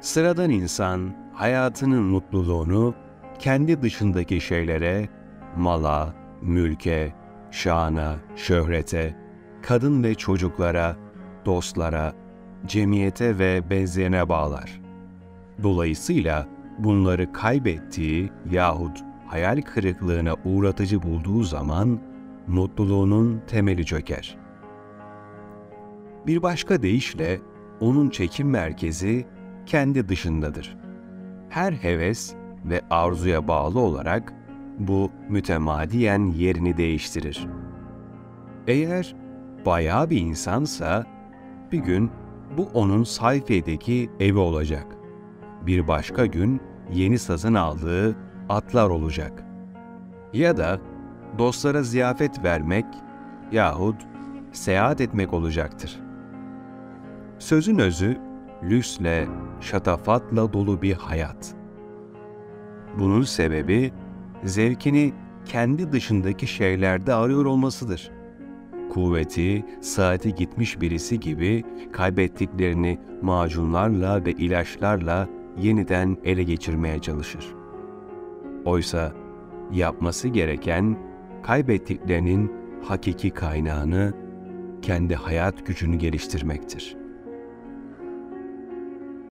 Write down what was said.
Sıradan insan hayatının mutluluğunu kendi dışındaki şeylere, mala, mülke, şana, şöhrete, kadın ve çocuklara, dostlara, cemiyete ve benzerine bağlar. Dolayısıyla bunları kaybettiği yahut hayal kırıklığına uğratıcı bulduğu zaman mutluluğunun temeli çöker. Bir başka deyişle onun çekim merkezi kendi dışındadır. Her heves ve arzuya bağlı olarak bu mütemadiyen yerini değiştirir. Eğer bayağı bir insansa bir gün bu onun sayfedeki evi olacak. Bir başka gün yeni satın aldığı atlar olacak. Ya da dostlara ziyafet vermek yahut seyahat etmek olacaktır. Sözün özü lüksle, şatafatla dolu bir hayat. Bunun sebebi zevkini kendi dışındaki şeylerde arıyor olmasıdır. Kuvveti, saati gitmiş birisi gibi kaybettiklerini macunlarla ve ilaçlarla yeniden ele geçirmeye çalışır. Oysa yapması gereken kaybettiklerinin hakiki kaynağını kendi hayat gücünü geliştirmektir.''